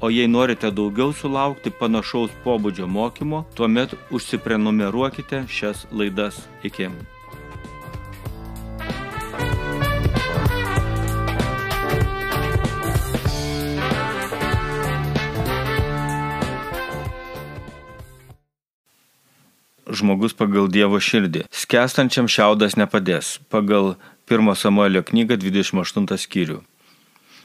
O jei norite daugiau sulaukti panašaus pobūdžio mokymo, tuomet užsiprenumeruokite šias laidas. Iki. Žmogus pagal Dievo širdį. Skestančiam šiaudas nepadės. Pagal 1 Samuelio knygą 28 skyrių.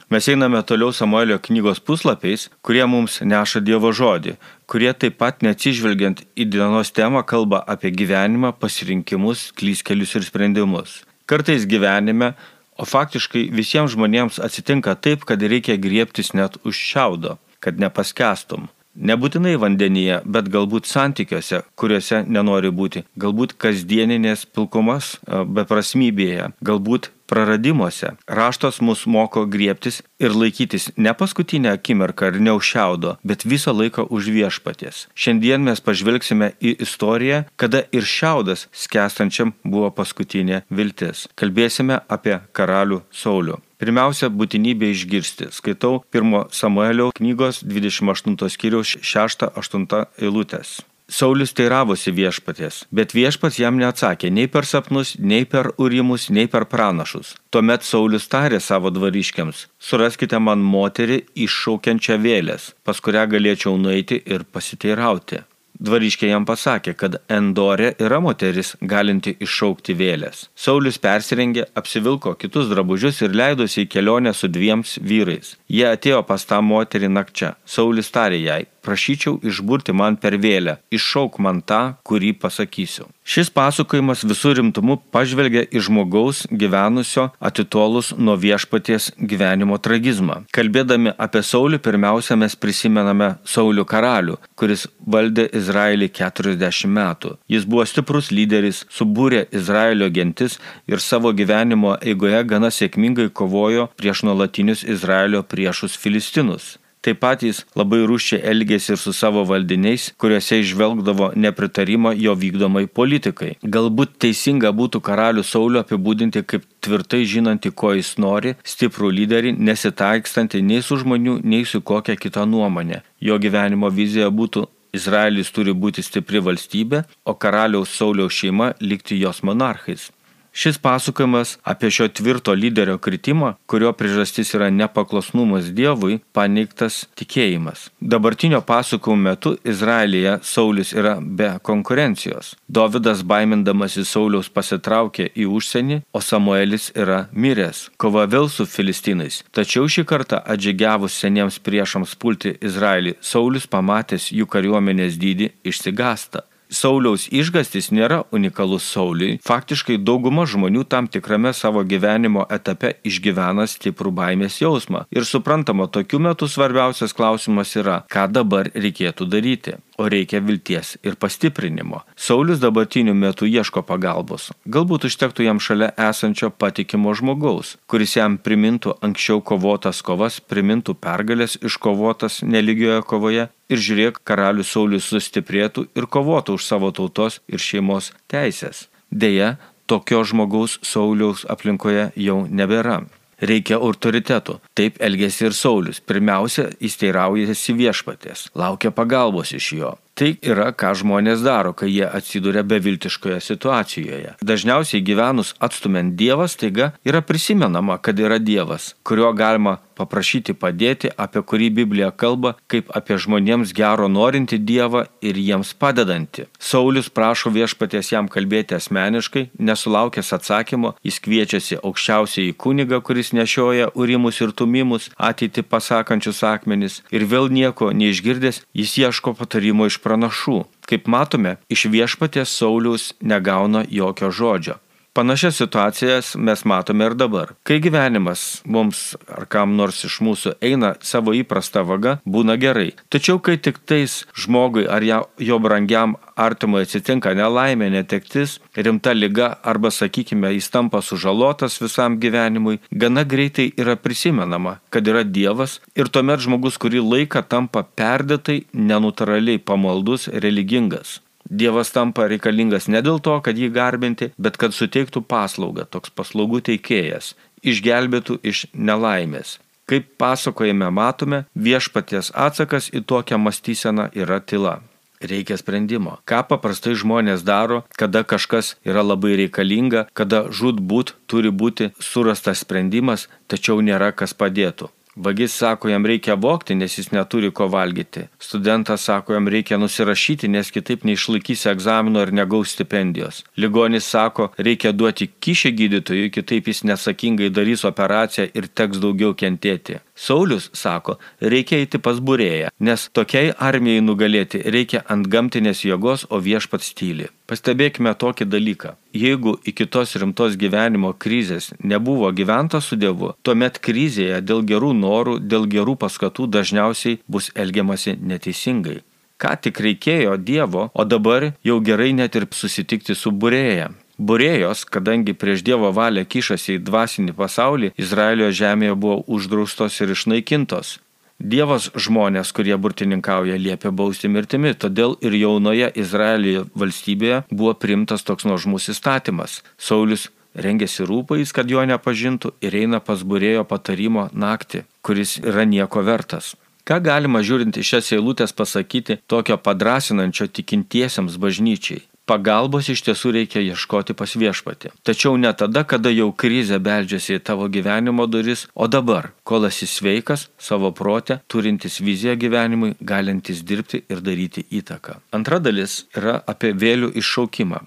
Mes einame toliau Samuelio knygos puslapiais, kurie mums neša Dievo žodį, kurie taip pat neatsižvelgiant į dienos temą kalba apie gyvenimą, pasirinkimus, klyskelius ir sprendimus. Kartais gyvenime, o faktiškai visiems žmonėms atsitinka taip, kad reikia griebtis net už šiaudo, kad nepaskestum. Nebūtinai vandenyje, bet galbūt santykiuose, kuriuose nenori būti, galbūt kasdieninės pilkumas beprasmybėje, galbūt praradimuose. Raštas mus moko griebtis ir laikytis ne paskutinę akimirką ir neužšiaudo, bet visą laiką už viešpaties. Šiandien mes pažvelgsime į istoriją, kada ir šiaudas skestančiam buvo paskutinė viltis. Kalbėsime apie karalių Saulių. Pirmiausia, būtinybė išgirsti. Skaitau 1 Samuelio knygos 28 skyriaus 6-8 eilutės. Saulis teiravosi viešpatės, bet viešpats jam neatsakė nei per sapnus, nei per urimus, nei per pranašus. Tuomet Saulis tarė savo dvariškiams, suraskite man moterį iššaukiančią vėlės, pas kurią galėčiau nueiti ir pasiteirauti. Dvariškė jam pasakė, kad Endorė yra moteris galinti iššaukti vėlės. Saulis persirengė, apsivilko kitus drabužius ir leidosi į kelionę su dviems vyrais. Jie atėjo pas tą moterį nakčia. Saulis tarė jai, prašyčiau išburti man per vėlę, iššauk man tą, kurį pasakysiu. Šis pasakojimas visų rimtumu pažvelgia į žmogaus gyvenusio atitolus nuo viešpaties gyvenimo tragizmą. Kalbėdami apie Saulį, pirmiausia mes prisimename Saulių karalių, kuris valdė Izraelį 40 metų. Jis buvo stiprus lyderis, subūrė Izraelio gentis ir savo gyvenimo eigoje gana sėkmingai kovojo prieš nuolatinius Izraelio priešus Filistinus. Taip pat jis labai rūščiai elgėsi ir su savo valdiniais, kuriuose išvelgdavo nepritarimą jo vykdomai politikai. Galbūt teisinga būtų karalių Saulio apibūdinti kaip tvirtai žinanti, ko jis nori, stiprų lyderį, nesitaikstanti nei su žmonių, nei su kokia kita nuomonė. Jo gyvenimo vizija būtų Izraelis turi būti stipri valstybė, o karaliaus Sauliaus šeima likti jos monarchais. Šis pasakojimas apie šio tvirto lyderio kritimą, kurio priežastis yra nepaklusnumas Dievui, paneigtas tikėjimas. Dabartinio pasakojimo metu Izraelyje Saulis yra be konkurencijos. Dovydas baimindamasi Sauliaus pasitraukė į užsienį, o Samuelis yra miręs. Kova vėl su filistinais. Tačiau šį kartą atžygiavus seniems priešams pulti Izraelį, Saulis pamatęs jų kariuomenės dydį išsigasta. Sauliaus išgastis nėra unikalus Sauliui. Faktiškai dauguma žmonių tam tikrame savo gyvenimo etape išgyvena stiprų baimės jausmą. Ir suprantama, tokiu metu svarbiausias klausimas yra, ką dabar reikėtų daryti o reikia vilties ir pastiprinimo. Saulis dabartiniu metu ieško pagalbos. Galbūt užtektų jam šalia esančio patikimo žmogaus, kuris jam primintų anksčiau kovotas kovas, primintų pergalės iškovotas neligioje kovoje ir žiūrėk, karalius Saulis sustiprėtų ir kovotų už savo tautos ir šeimos teisės. Deja, tokio žmogaus Sauliaus aplinkoje jau nebėra. Reikia autoritetų. Taip elgėsi ir Saulis. Pirmiausia, jis teiraujasi viešpatės, laukia pagalbos iš jo. Tai yra, ką žmonės daro, kai jie atsiduria beviltiškoje situacijoje. Dažniausiai gyvenus atstumiant Dievas, taiga yra prisimenama, kad yra Dievas, kurio galima paprašyti padėti, apie kurį Biblija kalba, kaip apie žmonėms gero norinti Dievą ir jiems padedantį. Saulis prašo viešpaties jam kalbėti asmeniškai, nesulaukęs atsakymo, jis kviečiasi aukščiausiai kunigą, kuris nešioja urimus ir tumimus, ateitį pasakančius akmenis ir vėl nieko neišgirdęs, jis ieško patarimo iš pranašų. Kaip matome, iš viešpatės Saulius negauna jokio žodžio. Panašias situacijas mes matome ir dabar. Kai gyvenimas mums ar kam nors iš mūsų eina savo įprastą vagą, būna gerai. Tačiau kai tik tais žmogui ar jo brangiam artimui atsitinka nelaimė, netektis, rimta lyga arba, sakykime, jis tampa sužalotas visam gyvenimui, gana greitai yra prisimenama, kad yra Dievas ir tuomet žmogus kurį laiką tampa perdėtai, nenutraliai pamaldus, religingas. Dievas tampa reikalingas ne dėl to, kad jį garbinti, bet kad suteiktų paslaugą, toks paslaugų teikėjas, išgelbėtų iš nelaimės. Kaip pasakojame matome, viešpaties atsakas į tokią mąstyseną yra tyla. Reikia sprendimo. Ką paprastai žmonės daro, kada kažkas yra labai reikalinga, kada žudbūt turi būti surastas sprendimas, tačiau nėra kas padėtų. Vagis sako, jam reikia vokti, nes jis neturi ko valgyti. Studentas sako, jam reikia nusirašyti, nes kitaip neišlaikysi egzamino ir negaus stipendijos. Ligonis sako, reikia duoti kišį gydytojui, kitaip jis nesakingai darys operaciją ir teks daugiau kentėti. Saulis sako, reikia eiti pas būrėją, nes tokiai armijai nugalėti reikia ant gamtinės jėgos, o viešpats tyli. Pastebėkime tokį dalyką. Jeigu iki tos rimtos gyvenimo krizės nebuvo gyventa su Dievu, tuomet krizėje dėl gerų norų, dėl gerų paskatų dažniausiai bus elgiamasi neteisingai. Ką tik reikėjo Dievo, o dabar jau gerai net ir susitikti su burėja. Burėjos, kadangi prieš Dievo valią kišasi į dvasinį pasaulį, Izraelio žemėje buvo uždraustos ir išnaikintos. Dievas žmonės, kurie burtininkauja, liepia bausti mirtimi, todėl ir jaunoje Izraelio valstybėje buvo primtas toks nuožmus įstatymas. Saulis rengėsi rūpais, kad jo nepažintų ir eina pas burėjo patarimo naktį, kuris yra nieko vertas. Ką galima žiūrint į šias eilutės pasakyti tokio padrasinančio tikintiesiems bažnyčiai? Pagalbos iš tiesų reikia ieškoti pas viešpatį. Tačiau ne tada, kada jau krizė beldžiasi į tavo gyvenimo duris, o dabar, kol esi sveikas, savo protę, turintis viziją gyvenimui, galintis dirbti ir daryti įtaką. Antra dalis yra apie vėlių iššaukimą.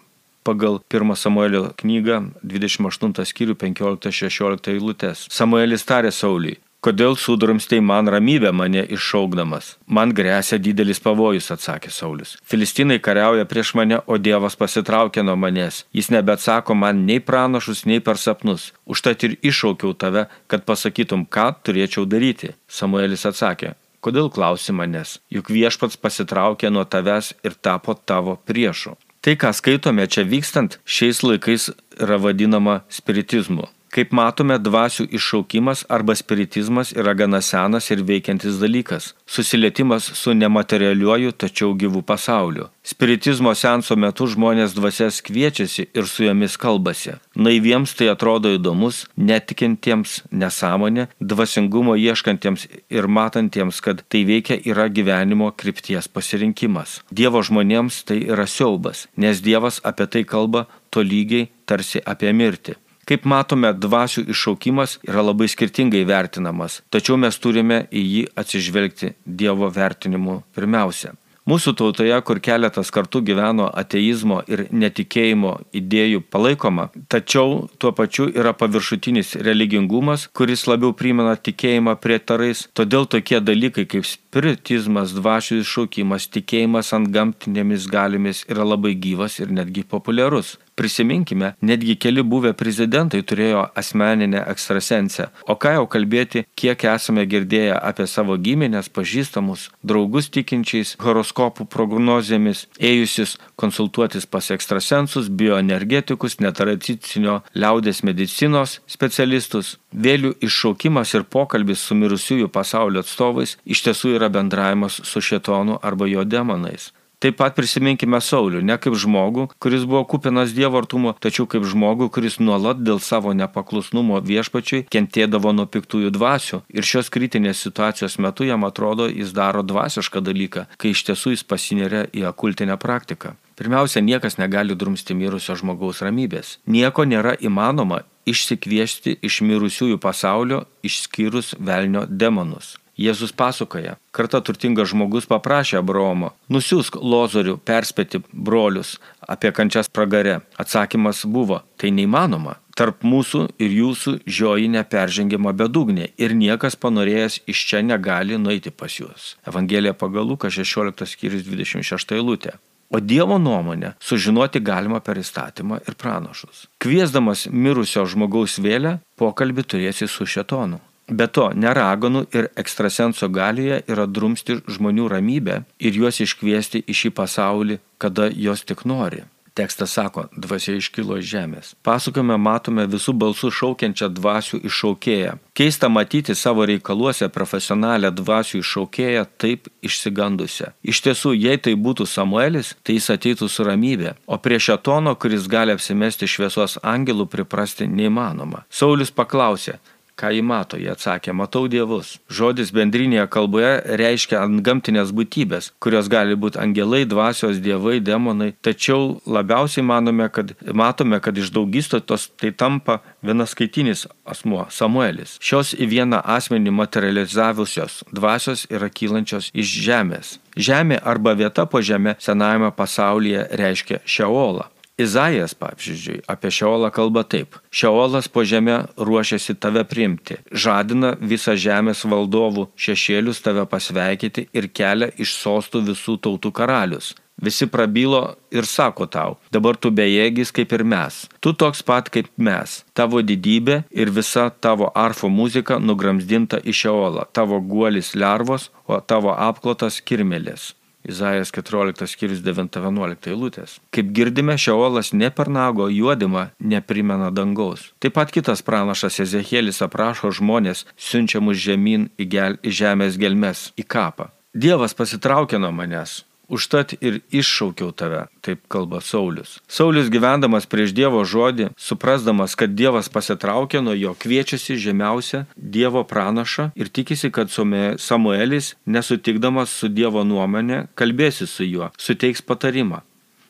Pagal 1 Samuelio knygą 28 skyrių 15-16 eilutės. Samuelis tarė Sauliui, Kodėl sudrumstei man ramybę mane iššaukdamas? Man grėsia didelis pavojus, atsakė Saulis. Filistinai kariauja prieš mane, o Dievas pasitraukė nuo manęs. Jis nebeatsako man nei pranašus, nei per sapnus. Užtat ir iššaukiau tave, kad pasakytum, ką turėčiau daryti. Samuelis atsakė, kodėl klausi manęs? Juk viešpats pasitraukė nuo tavęs ir tapo tavo priešu. Tai, ką skaitome čia vykstant, šiais laikais yra vadinama spiritizmu. Kaip matome, dvasių iššaukimas arba spiritizmas yra gana senas ir veikiantis dalykas - susilietimas su nematerialiuoju, tačiau gyvu pasauliu. Spiritizmo senso metu žmonės dvasias kviečiasi ir su jomis kalbasi. Naiviems tai atrodo įdomus, netikintiems nesąmonė, dvasingumo ieškantiems ir matantiems, kad tai veikia yra gyvenimo krypties pasirinkimas. Dievo žmonėms tai yra siaubas, nes Dievas apie tai kalba tolygiai tarsi apie mirtį. Kaip matome, dvasių iššaukimas yra labai skirtingai vertinamas, tačiau mes turime į jį atsižvelgti Dievo vertinimu pirmiausia. Mūsų tautoje, kur keletas kartų gyveno ateizmo ir netikėjimo idėjų palaikoma, tačiau tuo pačiu yra paviršutinis religingumas, kuris labiau primena tikėjimą prie tarais, todėl tokie dalykai kaip spiritizmas, dvasių iššaukimas, tikėjimas ant gamtinėmis galimis yra labai gyvas ir netgi populiarus. Prisiminkime, netgi keli buvę prezidentai turėjo asmeninę ekstrasensiją. O ką jau kalbėti, kiek esame girdėję apie savo giminės, pažįstamus, draugus tikinčiais horoskopų prognozėmis, ėjusius konsultuotis pas ekstrasensus, bioenergetikus, netradicinio liaudės medicinos specialistus. Vėlių iššaukimas ir pokalbis su mirusiųjų pasaulio atstovais iš tiesų yra bendravimas su šetonu arba jo demonais. Taip pat prisiminkime Saulių, ne kaip žmogų, kuris buvo kupinas Dievo artumo, tačiau kaip žmogų, kuris nuolat dėl savo nepaklusnumo viešpačiui kentėdavo nuo piktųjų dvasių. Ir šios kritinės situacijos metu jam atrodo, jis daro dvasišką dalyką, kai iš tiesų jis pasineria į akultinę praktiką. Pirmiausia, niekas negali drumsti mirusio žmogaus ramybės. Nieko nėra įmanoma išsikviesti iš mirusiųjų pasaulio išskyrus velnio demonus. Jėzus pasakoja, kartą turtingas žmogus paprašė Abraomo, nusiųsk lozorių perspėti brolius apie kančias pragare. Atsakymas buvo, tai neįmanoma. Tarp mūsų ir jūsų žioji neperžengiama bedugnė ir niekas panorėjęs iš čia negali nueiti pas juos. Evangelija pagal Luką 16 skyrius 26 eilutė. o Dievo nuomonę sužinoti galima per įstatymą ir pranašus. Kviesdamas mirusio žmogaus vėlę, pokalbį turėsi su šetonu. Be to, neragonų ir ekstrasenso galioje yra drumsti žmonių ramybę ir juos iškviesti į šį pasaulį, kada jos tik nori. Tekstas sako, dvasia iškilo iš žemės. Pasakome, matome visų balsų šaukiančią dvasių iššaukėją. Keista matyti savo reikaluose profesionalią dvasių iššaukėją taip išsigandusią. Iš tiesų, jei tai būtų Samuelis, tai jis ateitų su ramybė, o prie šetono, kuris gali apsimesti šviesos angelų, priprasti neįmanoma. Saulis paklausė, Ką jį mato? Jie atsakė, matau dievus. Žodis bendrinėje kalboje reiškia antgamtinės būtybės, kurios gali būti angelai, dvasios, dievai, demonai. Tačiau labiausiai manome, kad, matome, kad iš daugystotos tai tampa vienas skaitinis asmuo - Samuelis. Šios į vieną asmenį materializavusios dvasios yra kylančios iš žemės. Žemė arba vieta po žemė senajame pasaulyje reiškia Šeolą. Izaijas, pavyzdžiui, apie Šeolą kalba taip. Šeolas po žemę ruošiasi tave priimti, žadina visą žemės valdovų šešėlius tave pasveikyti ir kelia iš sostų visų tautų karalius. Visi prabylo ir sako tau, dabar tu bejėgis kaip ir mes, tu toks pat kaip mes, tavo didybė ir visa tavo arfo muzika nugramzdinta į šeolą, tavo guolis lervos, o tavo apklotas kirmelės. Izaijas 14 skyrius 9-11 eilutės. Kaip girdime, Šeolas ne per nago juodimą neprimena dangaus. Taip pat kitas pranašas Ezekielis aprašo žmonės siunčiamus žemyn į, gel, į žemės gelmes, į kapą. Dievas pasitraukė nuo manęs, Užtat ir iššaukiau tave, taip kalba Saulis. Saulis gyvendamas prieš Dievo žodį, suprasdamas, kad Dievas pasitraukė nuo jo, kviečiasi žemiausią Dievo pranašą ir tikisi, kad Samuelis, nesutikdamas su Dievo nuomonė, kalbėsi su juo, suteiks patarimą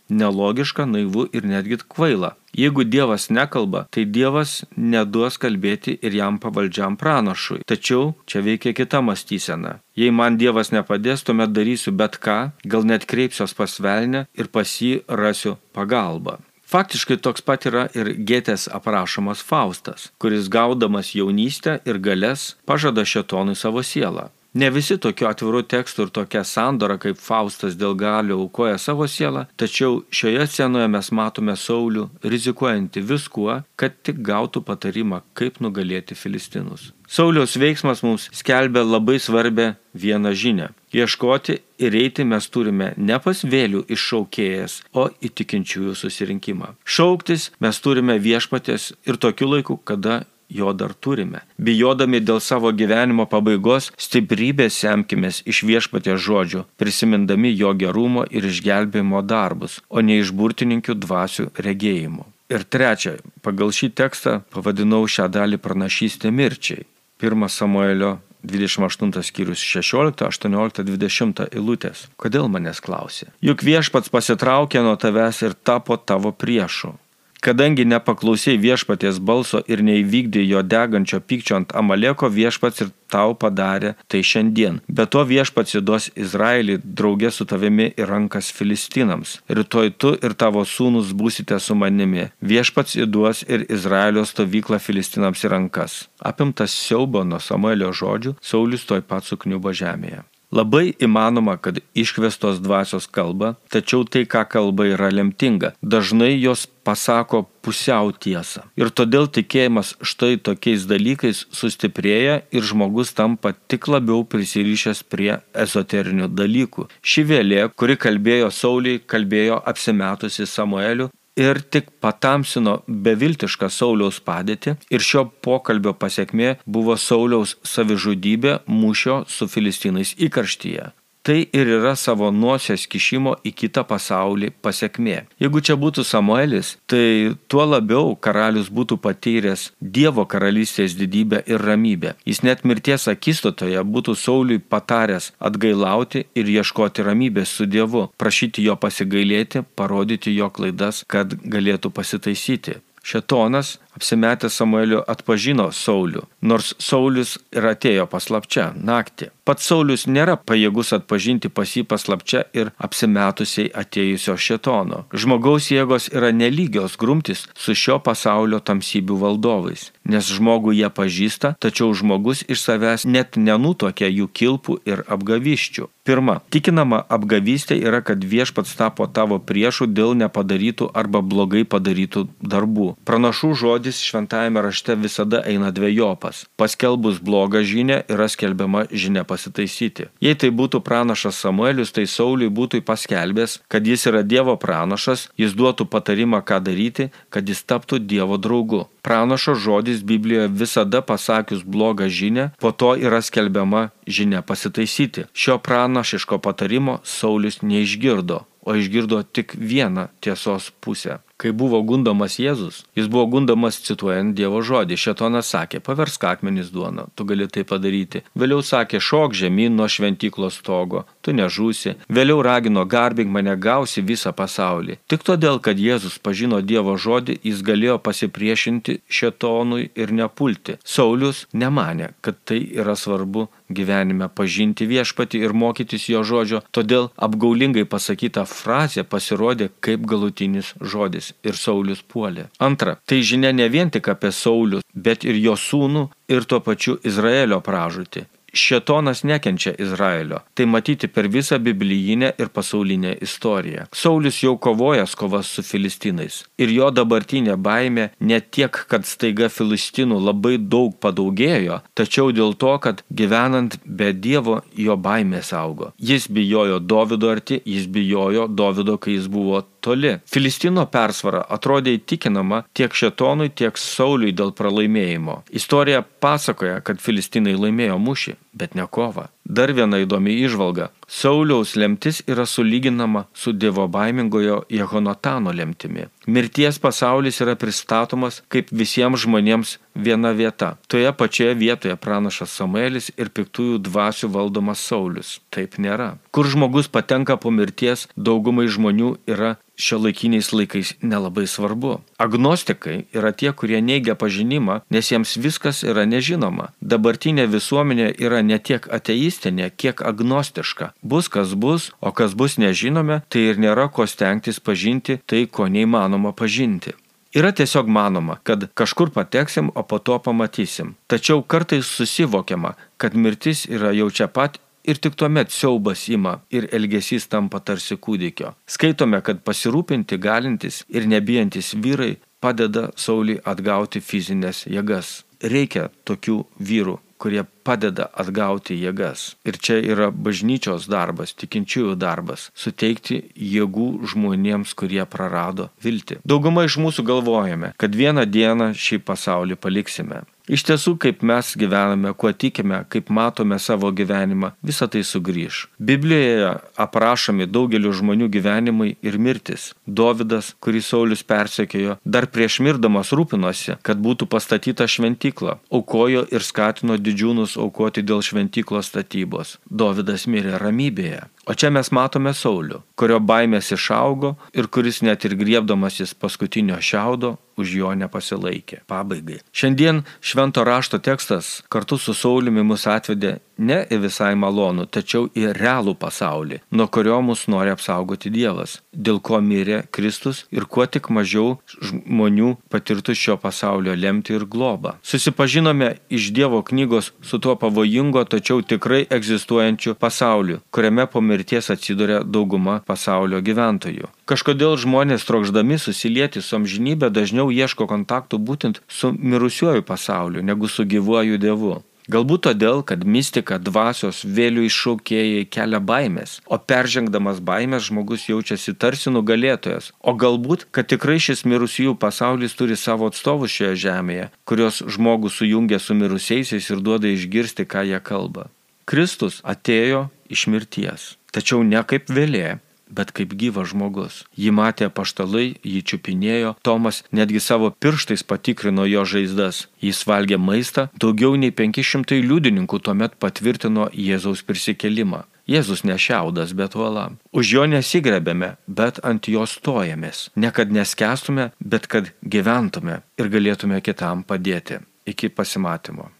nelogiška, naivu ir netgi kvaila. Jeigu Dievas nekalba, tai Dievas neduos kalbėti ir jam pavaldžiam pranašui. Tačiau čia veikia kita mąstysena. Jei man Dievas nepadės, tuomet darysiu bet ką, gal net kreipsiuos pasvelnę ir pas jį rasiu pagalbą. Faktiškai toks pat yra ir Gėtės aprašomas Faustas, kuris gaudamas jaunystę ir galės pažada šetonui savo sielą. Ne visi tokiu atviru tekstu ir tokia sandora kaip Faustas dėl galio aukoja savo sielą, tačiau šioje scenoje mes matome Saulių rizikuojantį viskuo, kad tik gautų patarimą, kaip nugalėti Filistinus. Sauliaus veiksmas mums skelbia labai svarbę vieną žinę. Ieškoti ir eiti mes turime ne pas vėlių iššaukėjas, o įtikinčiųjų susirinkimą. Šauktis mes turime viešpatės ir tokiu laiku, kada jo dar turime. Bijodami dėl savo gyvenimo pabaigos, stiprybės semkimės iš viešpatės žodžių, prisimindami jo gerumo ir išgelbėjimo darbus, o ne iš burtininkių dvasių regėjimų. Ir trečia, pagal šį tekstą pavadinau šią dalį pranašystė mirčiai. 1 Samuelio 28 skyrius 16, 18, 20 eilutės. Kodėl manęs klausė? Juk viešpats pasitraukė nuo tavęs ir tapo tavo priešu. Kadangi nepaklausėjai viešpaties balso ir neįvykdė jo degančio pykčio ant Amaleko, viešpats ir tau padarė tai šiandien. Be to viešpats įduos Izraelį draugė su tavimi į rankas Filistinams. Rytoj tu ir tavo sūnus būsite su manimi. Viešpats įduos ir Izraelio stovyklą Filistinams į rankas. Apimtas siaubo nuo Samuelio žodžių, Saulis toj pat sukniubo žemėje. Labai įmanoma, kad iškvestos dvasios kalba, tačiau tai, ką kalba, yra lemtinga. Dažnai jos pasako pusiau tiesą. Ir todėl tikėjimas štai tokiais dalykais sustiprėja ir žmogus tampa tik labiau prisirišęs prie ezoterinių dalykų. Ši vėlė, kuri kalbėjo Sauliai, kalbėjo apsimetusi Samueliu, ir tik patamsino beviltišką Sauliaus padėtį ir šio pokalbio pasiekmė buvo Sauliaus savižudybė mūšio su filistinais įkarštyje. Tai ir yra savo nuosės kišimo į kitą pasaulį pasiekmė. Jeigu čia būtų Samuelis, tai tuo labiau karalius būtų patyręs Dievo karalystės didybę ir ramybę. Jis net mirties akistotoje būtų Sauliui pataręs atgailauti ir ieškoti ramybės su Dievu, prašyti jo pasigailėti, parodyti jo klaidas, kad galėtų pasitaisyti. Šetonas apsimetęs Samueliu atpažino Saulių, nors Saulis ir atėjo paslapčia naktį. Pats Saulis nėra pajėgus atpažinti pas jį paslapčia ir apsimetusiai atėjusio šetono. Žmogaus jėgos yra nelygios grumtis su šio pasaulio tamsybių valdovais, nes žmogų jie pažįsta, tačiau žmogus iš savęs net nenutokia jų kilpų ir apgaviščių. Pirma, tikinama apgavystė yra, kad viešpats tapo tavo priešų dėl nepadarytų arba blogai padarytų darbų. Pranašų žodis šventajame rašte visada eina dviejopas. Paskelbus blogą žinę yra skelbiama žinia pasitaisyti. Jei tai būtų pranašas Samuelis, tai Sauliui būtų paskelbęs, kad jis yra Dievo pranašas, jis duotų patarimą, ką daryti, kad jis taptų Dievo draugu. Pranašo žodis Biblijoje visada pasakius blogą žinę, po to yra skelbiama žinia pasitaisyti. Šio pranašiško patarimo Saulis neišgirdo, o išgirdo tik vieną tiesos pusę. Kai buvo gundomas Jėzus, jis buvo gundomas cituojant Dievo žodį. Šetonas sakė, paversk akmenis duoną, tu gali tai padaryti. Vėliau sakė, šok žemyn nuo šventyklos stogo, tu nežūsi. Vėliau ragino, garbink mane, gausi visą pasaulį. Tik todėl, kad Jėzus pažino Dievo žodį, jis galėjo pasipriešinti šetonui ir nepulti. Saulius nemanė, kad tai yra svarbu gyvenime pažinti viešpati ir mokytis jo žodžio, todėl apgaulingai pasakyta frazė pasirodė kaip galutinis žodis ir Saulis puolė. Antra, tai žinia ne vien tik apie Saulius, bet ir jo sūnų ir tuo pačiu Izraelio pražūtį. Šetonas nekenčia Izraelio. Tai matyti per visą biblijinę ir pasaulinę istoriją. Saulis jau kovojęs kovas su filistinais. Ir jo dabartinė baime ne tiek, kad staiga filistinų labai daug padaugėjo, tačiau dėl to, kad gyvenant be Dievo jo baimės augo. Jis bijojo Davido arti, jis bijojo Davido, kai jis buvo toli. Filistino persvara atrodė įtikinama tiek Šetonui, tiek Sauliui dėl pralaimėjimo. Istorija pasakoja, kad Filistinai laimėjo mušį, bet ne kovą. Dar viena įdomi išvalga. Sauliaus lemtis yra sulyginama su dievo baimingojo Jehonatano lemtimi. Mirties pasaulis yra pristatomas kaip visiems žmonėms viena vieta. Toje pačioje vietoje pranašas Samuelis ir piktųjų dvasių valdomas Saulis. Taip nėra. Kur žmogus patenka po mirties, daugumai žmonių yra šio laikiniais laikais nelabai svarbu. Agnostikai yra tie, kurie neigia pažinimą, nes jiems viskas yra nežinoma. Dabartinė visuomenė yra ne tiek ateistinė, kiek agnostiška. Bus kas bus, o kas bus nežinome, tai ir nėra ko stengtis pažinti tai, ko neįmanoma pažinti. Yra tiesiog manoma, kad kažkur pateksim, o po to pamatysim. Tačiau kartais susivokiama, kad mirtis yra jau čia pat ir tik tuomet siaubas ima ir elgesys tampa tarsi kūdikio. Skaitome, kad pasirūpinti galintis ir nebijantis vyrai padeda Sauliui atgauti fizinės jėgas. Reikia tokių vyrų, kurie padeda atgauti jėgas. Ir čia yra bažnyčios darbas, tikinčiųjų darbas - suteikti jėgų žmonėms, kurie prarado viltį. Dauguma iš mūsų galvojame, kad vieną dieną šį pasaulį paliksime. Iš tiesų, kaip mes gyvename, kuo tikime, kaip matome savo gyvenimą, visa tai sugrįž. Biblijoje aprašomi daugeliu žmonių gyvenimai ir mirtis. Dovydas, kurį Saulis persekiojo, dar prieš mirdamas rūpinosi, kad būtų pastatyta šventykla, aukojo ir skatino didžiūnus aukoti dėl šventyklos statybos. Dovydas mirė ramybėje. O čia mes matome Saulių, kurio baimės išaugo ir kuris net ir griebdamasis paskutinio šiaudo už jo nepasilaikė. Pabaigai. Šiandien švento rašto tekstas kartu su Sauliumi mus atvedė ne į visai malonų, tačiau į realų pasaulį, nuo kurio mus nori apsaugoti Dievas, dėl ko mirė Kristus ir kuo tik mažiau žmonių patirtų šio pasaulio lemti ir globą. Susipažinome iš Dievo knygos su tuo pavojingo, tačiau tikrai egzistuojančiu pasauliu, kuriame po mirties atsiduria dauguma pasaulio gyventojų. Kažkodėl žmonės trokšdami susilieti su amžinybė dažniau ieško kontaktų būtent su mirusiuoju pasauliu negu su gyvuoju Dievu. Galbūt todėl, kad mistika, dvasios, vėlių iššaukėjai kelia baimės, o peržengdamas baimės žmogus jaučiasi tarsi nugalėtojas, o galbūt, kad tikrai šis mirusiųjų pasaulis turi savo atstovus šioje žemėje, kurios žmogus sujungia su mirusiaisiais ir duoda išgirsti, ką jie kalba. Kristus atėjo iš mirties, tačiau ne kaip vėlė, bet kaip gyvas žmogus. Jį matė paštalai, jį čiupinėjo, Tomas netgi savo pirštais patikrino jo žaizdas. Jis valgė maistą, daugiau nei 500 liudininkų tuomet patvirtino Jėzaus prisikelimą. Jėzus nešiaudas, bet uola. Už jo nesigrebėme, bet ant jo stojamės. Ne kad neskestume, bet kad gyventume ir galėtume kitam padėti. Iki pasimatymo.